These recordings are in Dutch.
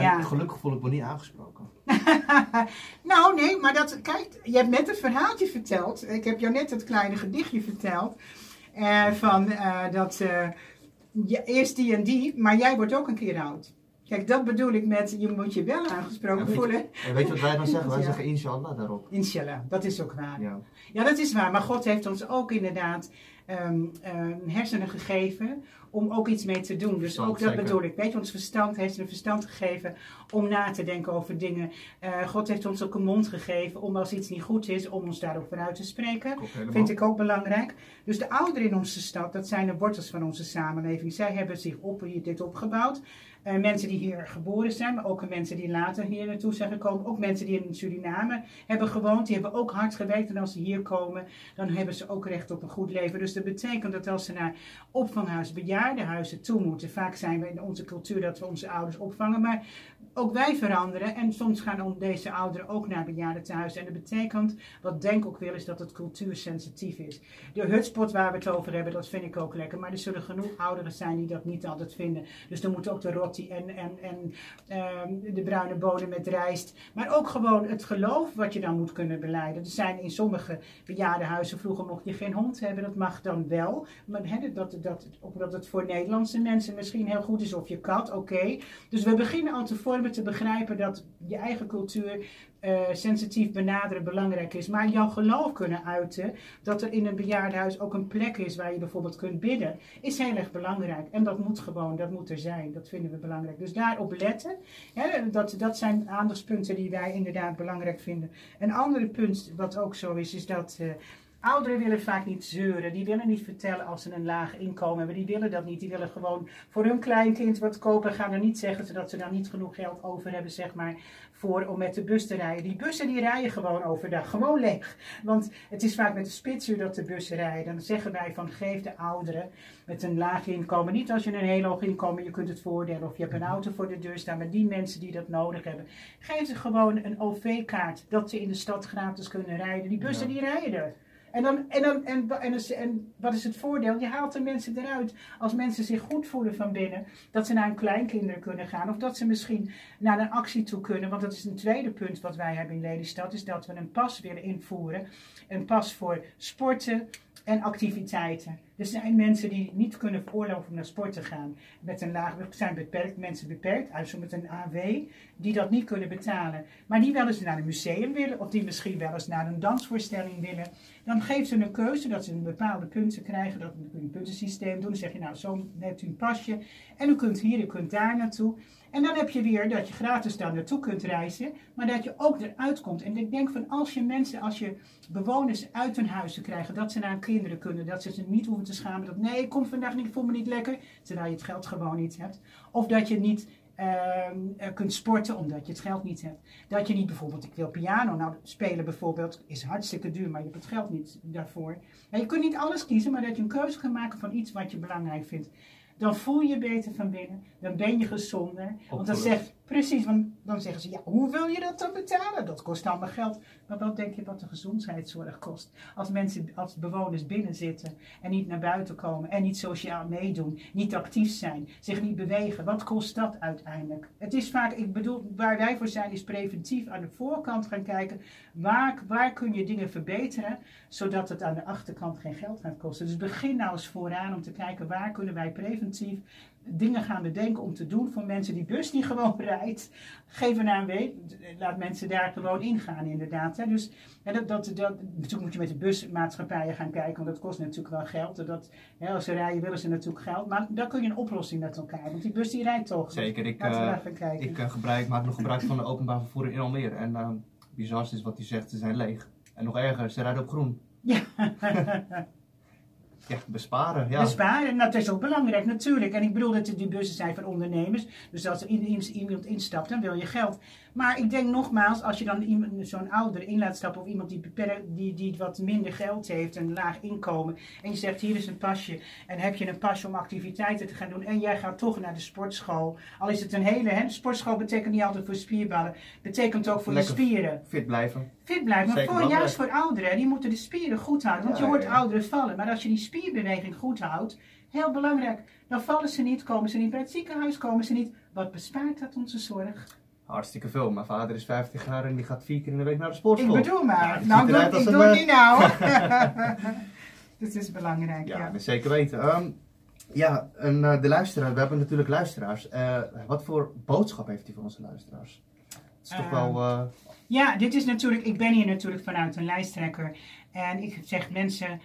Ja. En gelukkig voel ik me niet aangesproken. nou, nee, maar dat, kijk, je hebt net een verhaaltje verteld. Ik heb jou net het kleine gedichtje verteld. eh, van eh, dat, eh, ja, eerst die en die, maar jij wordt ook een keer oud. Kijk, dat bedoel ik met, je moet je wel aangesproken Ja, je- voelen. En weet je wat wij dan zeggen? Wij Ja. zeggen inshallah daarop. Inshallah, dat is ook waar. Ja. Ja, dat is waar. Maar God heeft ons ook inderdaad ehm, hersenen gegeven om ook iets mee te doen. Dus Verstand, ook dat zeker. bedoel ik. Weet je, ons verstand heeft een verstand gegeven om na te denken over dingen. Eh, God heeft ons ook een mond gegeven om als iets niet goed is, om ons daarop vooruit te spreken. Vind ik ook belangrijk. Dus de ouderen in onze stad, dat zijn de wortels van onze samenleving. Zij hebben zich op, dit opgebouwd. Eh, mensen die hier geboren zijn, maar ook mensen die later hier naartoe zijn gekomen. Ook mensen die in Suriname hebben gewoond. Die hebben ook hard gewerkt. En als ze hier komen, dan hebben ze ook recht op een goed leven. Dus dat betekent dat als ze naar opvanghuis, bejaardenhuizen toe moeten. Vaak zijn we in onze cultuur dat we onze ouders opvangen. Maar ook wij veranderen. En soms gaan deze ouderen ook naar bejaardentehuizen. En dat betekent, wat Denk ook wil, is dat het cultuursensitief is. De hutspot waar we het over hebben, dat vind ik ook lekker. Maar er zullen genoeg ouderen zijn die dat niet altijd vinden. Dus dan moet ook de en, en, ehm, de bruine bonen met rijst. Maar ook gewoon het geloof wat je dan moet kunnen beleiden. Er zijn in sommige bejaardenhuizen, vroeger mocht je geen hond hebben. Dat mag dan wel. Maar hè, dat, dat, omdat het voor Nederlandse mensen misschien heel goed is. Of je kat, oké. Dus we beginnen al te vormen te begrijpen dat je eigen cultuur eh, sensitief benaderen belangrijk is. Maar jouw geloof kunnen uiten, dat er in een bejaardenhuis ook een plek is waar je bijvoorbeeld kunt bidden, is heel erg belangrijk. En dat moet gewoon, dat moet er zijn. Dat vinden we belangrijk. Dus daarop letten. Hè, dat, dat zijn aandachtspunten die wij inderdaad belangrijk vinden. Een andere punt wat ook zo is, is dat. eh, Ouderen willen vaak niet zeuren, die willen niet vertellen als ze een laag inkomen hebben, die willen dat niet. Die willen gewoon voor hun kleinkind wat kopen en gaan er niet zeggen zodat ze dan niet genoeg geld over hebben, zeg maar, voor om met de bus te rijden. Die bussen die rijden gewoon overdag, gewoon leeg. Want het is vaak met de spitsuur dat de bussen rijden. Dan zeggen wij van geef de ouderen met een laag inkomen, niet als je een heel hoog inkomen, je kunt het voordelen of je hebt een auto voor de deur staan, maar die mensen die dat nodig hebben, geef ze gewoon een OV-kaart dat ze in de stad gratis kunnen rijden. Die bussen Ja. die rijden. En, dan, en, dan, en, en, en, wat is het voordeel? Je haalt de mensen eruit als mensen zich goed voelen van binnen. Dat ze naar hun kleinkinderen kunnen gaan. Of dat ze misschien naar een actie toe kunnen. Want dat is een tweede punt wat wij hebben in Lelystad. Is dat we een pas willen invoeren. Een pas voor sporten en activiteiten. Er zijn mensen die niet kunnen veroorloven om naar sport te gaan. Met een laag, zijn beperkt, mensen beperkt, also met een AW, die dat niet kunnen betalen. Maar die wel eens naar een museum willen, of die misschien wel eens naar een dansvoorstelling willen. Dan geeft ze een keuze dat ze een bepaalde punten krijgen. Dat kun je een puntensysteem doen. Dan zeg je, nou, zo hebt u een pasje. En u kunt hier, u kunt daar naartoe. En dan heb je weer dat je gratis daar naartoe kunt reizen, maar dat je ook eruit komt. En ik denk van als je mensen, als je bewoners uit hun huizen krijgen, dat ze naar hun kinderen kunnen, dat ze zich niet hoeven te schamen dat nee, ik kom vandaag niet, ik voel me niet lekker, terwijl je het geld gewoon niet hebt. Of dat je niet ehm, eh, kunt sporten omdat je het geld niet hebt. Dat je niet bijvoorbeeld, ik wil piano nou spelen bijvoorbeeld, is hartstikke duur, maar je hebt het geld niet daarvoor. Je kunt niet alles kiezen, maar dat je een keuze kan maken van iets wat je belangrijk vindt. Dan voel je je beter van binnen, dan ben je gezonder. Want dan zegt, precies, want dan zeggen ze, ja, hoe wil je dat dan betalen? Dat kost allemaal geld. Maar wat denk je wat de gezondheidszorg kost? Als mensen, als bewoners binnen zitten en niet naar buiten komen en niet sociaal meedoen, niet actief zijn, zich niet bewegen, wat kost dat uiteindelijk? Het is vaak, ik bedoel, waar wij voor zijn is preventief aan de voorkant gaan kijken, waar, waar kun je dingen verbeteren, zodat het aan de achterkant geen geld gaat kosten. Dus begin nou eens vooraan om te kijken, waar kunnen wij preventief dingen gaan bedenken om te doen voor mensen die bus die gewoon rijdt. Geef een ANW, laat mensen daar gewoon ingaan inderdaad. Hè. Dus ja, dat, dat, dat, natuurlijk moet je met de busmaatschappijen gaan kijken, want dat kost natuurlijk wel geld. En Dat, hè, als ze rijden willen ze natuurlijk geld, maar daar kun je een oplossing met elkaar. Want die bus die rijdt toch. Zeker, ik, eh, ik eh, gebruik, maak nog gebruik van de openbaar vervoer in Almere. En uh, bizar is wat hij zegt, ze zijn leeg. En nog erger, ze rijden op groen. Ja. Ja, besparen. Ja. Besparen, nou, dat is ook belangrijk natuurlijk. En ik bedoel dat het die bussen zijn van ondernemers. Dus als er iemand instapt, dan wil je geld. Maar ik denk nogmaals, als je dan iemand- zo'n ouder in laat stappen of iemand die, die, die wat minder geld heeft, een laag inkomen. En je zegt hier is een pasje. En heb je een pasje om activiteiten te gaan doen. En jij gaat toch naar de sportschool. Al is het een hele, hè, sportschool betekent niet altijd voor spierballen. Betekent ook voor Lekker je spieren Fit blijven. Fit blijven. Maar Zeker voor, belangrijk. juist voor ouderen, die moeten de spieren goed houden. Want je hoort ouderen vallen. Maar als je die spierbeweging goed houdt, heel belangrijk, dan vallen ze niet, komen ze niet bij het ziekenhuis, komen ze niet, Wat bespaart dat onze zorg? Hartstikke veel. Mijn vader is 50 jaar en die gaat vier keer in de week naar de sportschool. Ik bedoel maar. Ja, nou, doe, ik doe het eh, niet nou. dat is belangrijk, Ja, ja. dat zeker weten. Ehm, ja, en eh, de luisteraar, we hebben natuurlijk luisteraars. Eh, wat voor boodschap heeft hij voor onze luisteraars? Het is toch Ehm, wel... Ja, dit is natuurlijk, ik ben hier natuurlijk vanuit een lijsttrekker. En ik zeg mensen,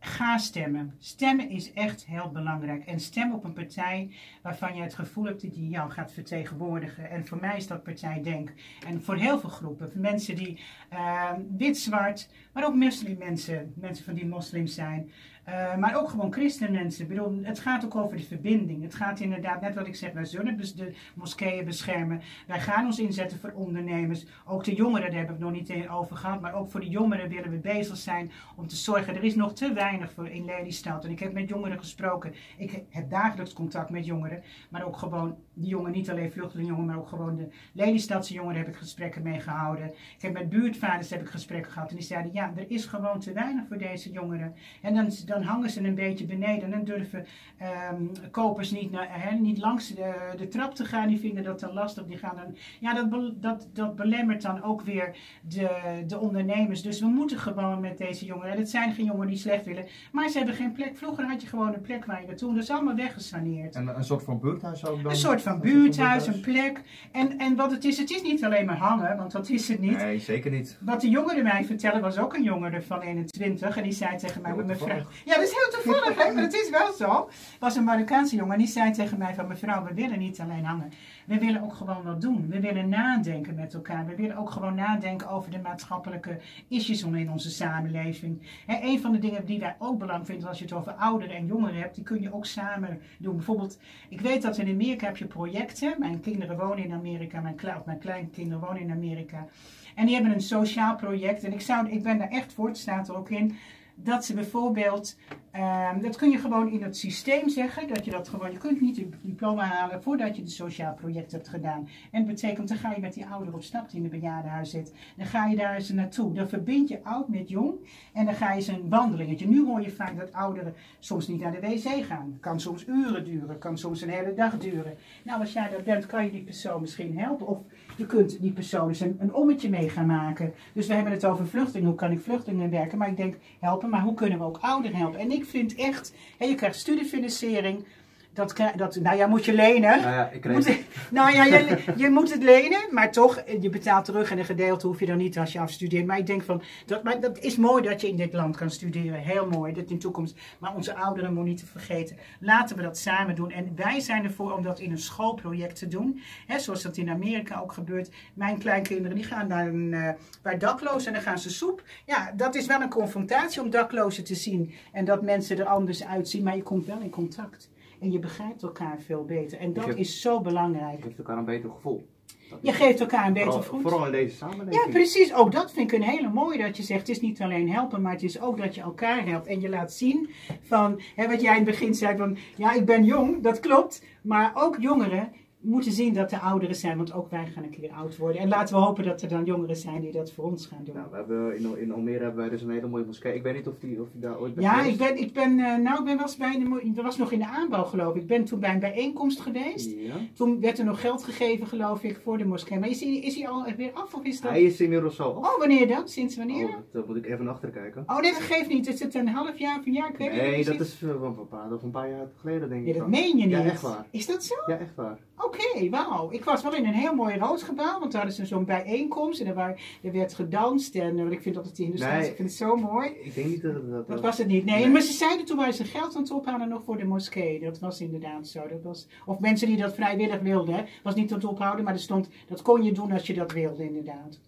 ga stemmen. Stemmen is echt heel belangrijk. En stem op een partij waarvan je het gevoel hebt dat die jou gaat vertegenwoordigen. En voor mij is dat partij Denk. En voor heel veel groepen, voor mensen die eh, wit-zwart, maar ook moslimmensen, mensen van die moslims zijn. Eh, maar ook gewoon christenmensen. Ik bedoel, het gaat ook over de verbinding. Het gaat inderdaad, net wat ik zeg, wij zullen bes- de moskeeën beschermen. Wij gaan ons inzetten voor ondernemers. Ook de jongeren, daar hebben we nog niet over gehad. Maar ook voor de jongeren willen we bezig zijn om te zorgen. Er is nog te weinig voor in Lelystad. En ik heb met jongeren gesproken. Ik heb dagelijks contact met jongeren. Maar ook gewoon die jongeren, niet alleen vluchtelingenjongeren, maar ook gewoon de Lelystadse jongeren heb ik gesprekken mee gehouden. Ik heb met buurtvaders heb ik gesprekken gehad. En die zeiden, ja, er is gewoon te weinig voor deze jongeren. En dan, dan hangen ze een beetje beneden. En dan durven ehm, kopers niet, naar, niet langs de, de trap te gaan. Die vinden dat dan lastig. Die gaan dan, ja, dat, dat, dat belemmert dan ook weer de, de ondernemers. Dus we moeten gewoon met deze jongeren. En het zijn geen jongeren die slecht willen. Maar ze hebben geen plek. Vroeger had je gewoon een plek waar je naartoe. Dat is allemaal weggesaneerd. en een soort van buurthuis ook dan? Een soort van buurthuis, een plek. En, en wat het is, het is niet alleen maar hangen, want dat is het niet. Nee, zeker niet. Wat de jongere mij vertellen, was ook een jongere van 21. En die zei tegen mij, mevrouw... Ja, dat is heel toevallig, hè, maar het is wel zo. was een Marokkaanse jongen en die zei tegen mij van... Mevrouw, we willen niet alleen hangen. We willen ook gewoon wat doen. We willen nadenken met elkaar. We willen ook gewoon nadenken over de maatschappelijke issues in onze samenleving. Hè, een van de dingen die wij ook belangrijk vinden als je het over ouderen en jongeren hebt... die kun je ook samen doen. Bijvoorbeeld, ik weet dat in Amerika heb je projecten. Mijn kinderen wonen in Amerika, mijn, of mijn kleinkinderen wonen in Amerika... En die hebben een sociaal project. En ik, zou, ik ben daar echt voor, het staat er ook in. Dat ze bijvoorbeeld, ehm, dat kun je gewoon in het systeem zeggen. Dat je dat gewoon, je kunt niet een diploma halen voordat je het sociaal project hebt gedaan. En dat betekent, dan ga je met die ouder op stap die in het bejaardenhuis zit. Dan ga je daar eens naartoe. Dan verbind je oud met jong. En dan ga je eens een wandelingetje. Nu hoor je vaak dat ouderen soms niet naar de wc gaan. Kan soms uren duren, kan soms een hele dag duren. Nou, als jij dat bent, kan je die persoon misschien helpen. Of je kunt die persoon eens een, een ommetje mee gaan maken. Dus we hebben het over vluchtelingen. Hoe kan ik vluchtelingen werken? Maar ik denk helpen, maar hoe kunnen we ook ouderen helpen? En ik vind echt, hè, je krijgt studiefinanciering. Dat, dat, nou ja, moet je lenen. Nou ja, ik kreeg... Moet- nou ja, je, je moet het lenen, maar toch, je betaalt terug en een gedeelte hoef je dan niet als je afstudeert. Maar ik denk van, dat, maar dat is mooi dat je in dit land kan studeren. Heel mooi, dat in de toekomst. Maar onze ouderen moet niet te vergeten. Laten we dat samen doen. En wij zijn ervoor om dat in een schoolproject te doen. Hè, zoals dat in Amerika ook gebeurt. Mijn kleinkinderen die gaan naar een, eh, bij daklozen en dan gaan ze soep. Ja, dat is wel een confrontatie om daklozen te zien. En dat mensen er anders uitzien, maar je komt wel in contact. En je begrijpt elkaar veel beter. En dat is zo belangrijk. geeft elkaar een beter gevoel. Dat Je geeft elkaar een beter voet. Vooral in deze samenleving. Ja, precies. Ook dat vind ik een hele mooie dat je zegt. Het is niet alleen helpen, maar het is ook dat je elkaar helpt. En je laat zien van, hè, wat jij in het begin zei van, ja, ik ben jong, dat klopt. Maar ook jongeren moeten zien dat er ouderen zijn, want ook wij gaan een keer oud worden. En laten we hopen dat er dan jongeren zijn die dat voor ons gaan doen. Nou, we hebben in, in Almere hebben wij dus een hele mooie moskee. Ik weet niet of die, of die daar ooit bent Ja, geweest. ik ben, ik ben, eh, nou, ik ben wel eens bij, mo- dat was nog in de aanbouw geloof ik. Ik ben toen bij een bijeenkomst geweest. Ja. Toen werd er nog geld gegeven geloof ik voor de moskee. Maar is hij, is al weer af of is dat... Hij is inmiddels zo. Oh, Oh, wanneer dan? Sinds wanneer? dat moet ik even achter kijken. Oh, nee, dat geeft niet. Is het een half jaar of een jaar? Ik weet Nee, niet dat is uh, een, paar, is een paar jaar geleden denk ik. Ja, dat meen je niet. Ja, echt waar. Is dat zo? Ja, echt waar. Oké, wauw. Ik was wel in een heel mooi rood gebouw, want daar hadden ze zo'n bijeenkomst en er, er werd gedanst. En eh, ik vind dat het in de stad, ik vind het zo mooi. Ik denk niet dat het dat Dat was het niet. Nee, Nee. maar ze zeiden toen waren ze geld aan het ophalen nog voor de moskee. Dat was inderdaad zo. Dat was, of mensen die dat vrijwillig wilden. hè. was niet tot ophouden, maar er stond, dat kon je doen als je dat wilde, inderdaad.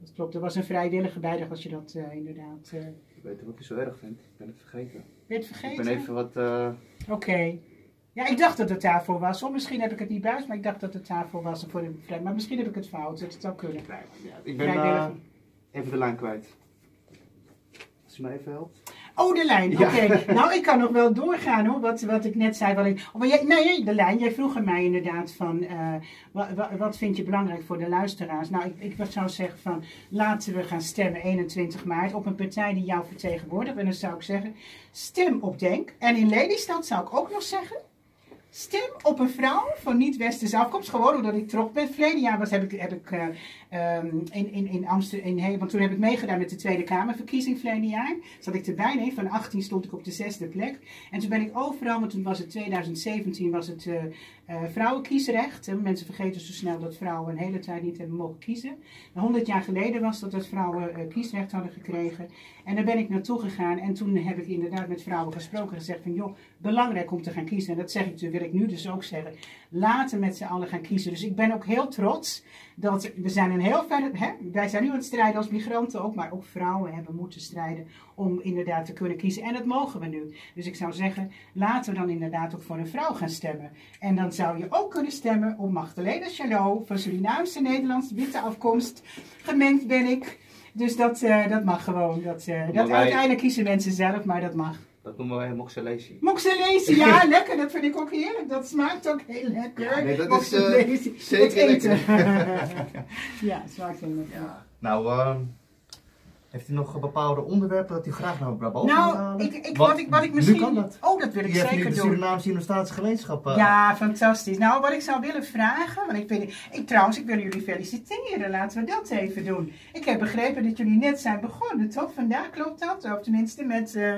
Dat klopt. Er was een vrijwillige bijdrage als je dat eh, inderdaad eh Ik weet wat ik zo erg vind. Ik ben het vergeten. werd vergeten. Ik ben even wat... Oké. Ja, ik dacht dat het daarvoor was. Of misschien heb ik het niet buis, maar ik dacht dat het daarvoor was. Voor de, maar misschien heb ik het fout. Dat zou kunnen. ja, ik ben eh, even de lijn kwijt. Als je me even helpt. Oh, de lijn. Ja. Oké. Nou, ik kan nog wel doorgaan hoor. Wat, wat ik net zei. Wat ik, oh, maar jij, nee, de lijn. Jij vroeg aan mij inderdaad van. eh, wa- wa- wat vind je belangrijk voor de luisteraars? Nou, ik, ik zou zeggen van. Laten we gaan stemmen 21 maart op een partij die jou vertegenwoordigt. En dan zou ik zeggen. Stem op Denk. En in Lelystad zou ik ook nog zeggen. Stem op een vrouw van niet-westerse afkomst. Gewoon omdat ik trots ben. Verleden jaar was, heb ik, heb ik uh, in, in, in Amsterdam, want toen heb ik meegedaan met de Tweede Kamerverkiezing verleden jaar. Zat ik erbij, nee, van 18 stond ik op de zesde plek. En toen ben ik overal, want toen was het 2017, was het uh, uh, vrouwenkiesrecht. Mensen vergeten zo snel dat vrouwen een hele tijd niet hebben mogen kiezen. 100 jaar geleden was dat dat vrouwen uh, kiesrecht hadden gekregen. En daar ben ik naartoe gegaan en toen heb ik inderdaad met vrouwen gesproken en gezegd van joh, belangrijk om te gaan kiezen. En dat zeg ik, wil ik nu dus ook zeggen. Laten met z'n allen gaan kiezen. Dus ik ben ook heel trots dat we zijn een heel ver, hè, wij zijn nu aan het strijden als migranten ook, maar ook vrouwen hebben moeten strijden om inderdaad te kunnen kiezen. En dat mogen we nu. Dus ik zou zeggen, laten we dan inderdaad ook voor een vrouw gaan stemmen. En dan zou je ook kunnen stemmen op Magdalena Chalot van Surinaamse Nederlandse witte afkomst. Gemengd ben ik. Dus dat, uh, dat mag gewoon. Dat, uh, dat wij... uiteindelijk kiezen mensen zelf, maar dat mag. Dat noemen wij moxelesi. Moxelesi, ja, lekker. Dat vind ik ook heerlijk. Dat smaakt ook heel lekker. Nee, dat is uh, zeker lekker. ja, smaakt heel lekker. Ja. Nou, uh, heeft u nog bepaalde onderwerpen dat u graag naar boven nou, wil halen? Ik, ik, wat, wat, ik, wat ik misschien... Nu kan dat. Oh, dat wil ik Je zeker hebt nu de doen. Surinaamse Innostatische Gemeenschap. Uh, Ja, fantastisch. Nou, wat ik zou willen vragen, want ik, weet, ik trouwens, ik wil jullie feliciteren. Laten we dat even doen. Ik heb begrepen dat jullie net zijn begonnen, toch? Vandaag klopt dat? Of tenminste met uh,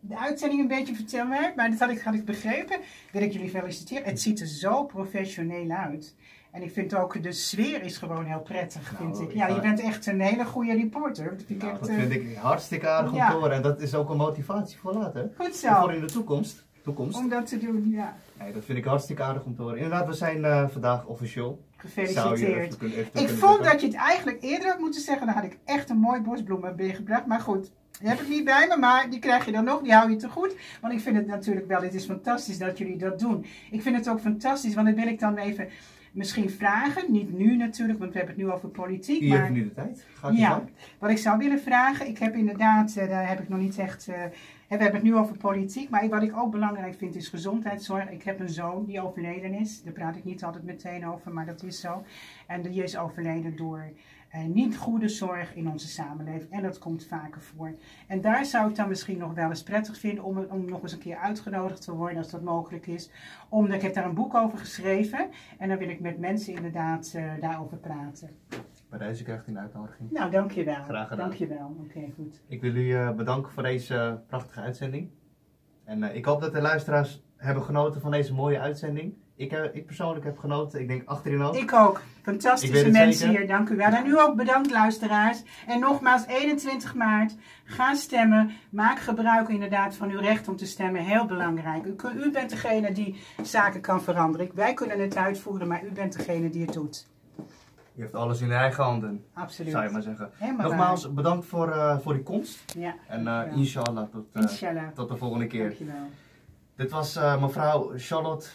de uitzending een beetje vertellen. Maar dat had ik, had ik begrepen. Wil ik jullie feliciteren. Het ziet er zo professioneel uit. En ik vind ook, de sfeer is gewoon heel prettig, Nou, vind ik. ik Ja, je bent echt een hele goede reporter. Dat vind ik Nou, echt, dat vind ik hartstikke aardig om te horen. En dat is ook een motivatie voor later. Goed En Voor zo, in de toekomst. toekomst. om dat te doen, ja. Nee, dat vind ik hartstikke aardig om te horen. Inderdaad, we zijn eh, vandaag officieel. Gefeliciteerd. even kunnen, even Ik vond dat je het eigenlijk eerder had moeten zeggen. Dan had ik echt een mooi bosbloem meegebracht. Maar goed, die heb ik niet bij me. Maar die krijg je dan nog. Die hou je te goed. Want ik vind het natuurlijk wel. Het is fantastisch dat jullie dat doen. Ik vind het ook fantastisch. Want dan wil ik dan even misschien vragen. Niet nu natuurlijk. Want we hebben het nu over politiek. U maar heeft nu de tijd. Gaat ja, gang. wat ik zou willen vragen, ik heb inderdaad, eh, daar heb ik nog niet echt, eh, we hebben het nu over politiek, maar wat ik ook belangrijk vind is gezondheidszorg. Ik heb een zoon die overleden is, daar praat ik niet altijd meteen over, maar dat is zo. En die is overleden door niet goede zorg in onze samenleving en dat komt vaker voor. En daar zou ik dan misschien nog wel eens prettig vinden om, om nog eens een keer uitgenodigd te worden als dat mogelijk is. Omdat ik heb daar een boek over geschreven en dan wil ik met mensen inderdaad eh, daarover praten. Bij deze krijgt u een uitnodiging. Nou, dankjewel. Graag gedaan. Dankjewel. Oké, goed. Ik wil u eh, bedanken voor deze eh, prachtige uitzending. En ik hoop dat de luisteraars hebben genoten van deze mooie uitzending. Ik, eh, ik persoonlijk heb genoten. Ik denk achterin ook. Ik ook. Fantastische mensen zeker. hier, dank u wel. En u ook bedankt luisteraars. En nogmaals, 21 maart, ga stemmen. Maak gebruik inderdaad van uw recht om te stemmen. Heel belangrijk. U, u bent degene die zaken kan veranderen. Wij kunnen het uitvoeren, maar u bent degene die het doet. Je hebt alles in eigen handen, Absoluut. zou je maar zeggen. Helemaal Nogmaals, bedankt voor, eh, voor die komst. Ja, En eh, inshallah tot, eh, Inshallah. tot de volgende keer. Dankjewel. Dit was eh, mevrouw Charlotte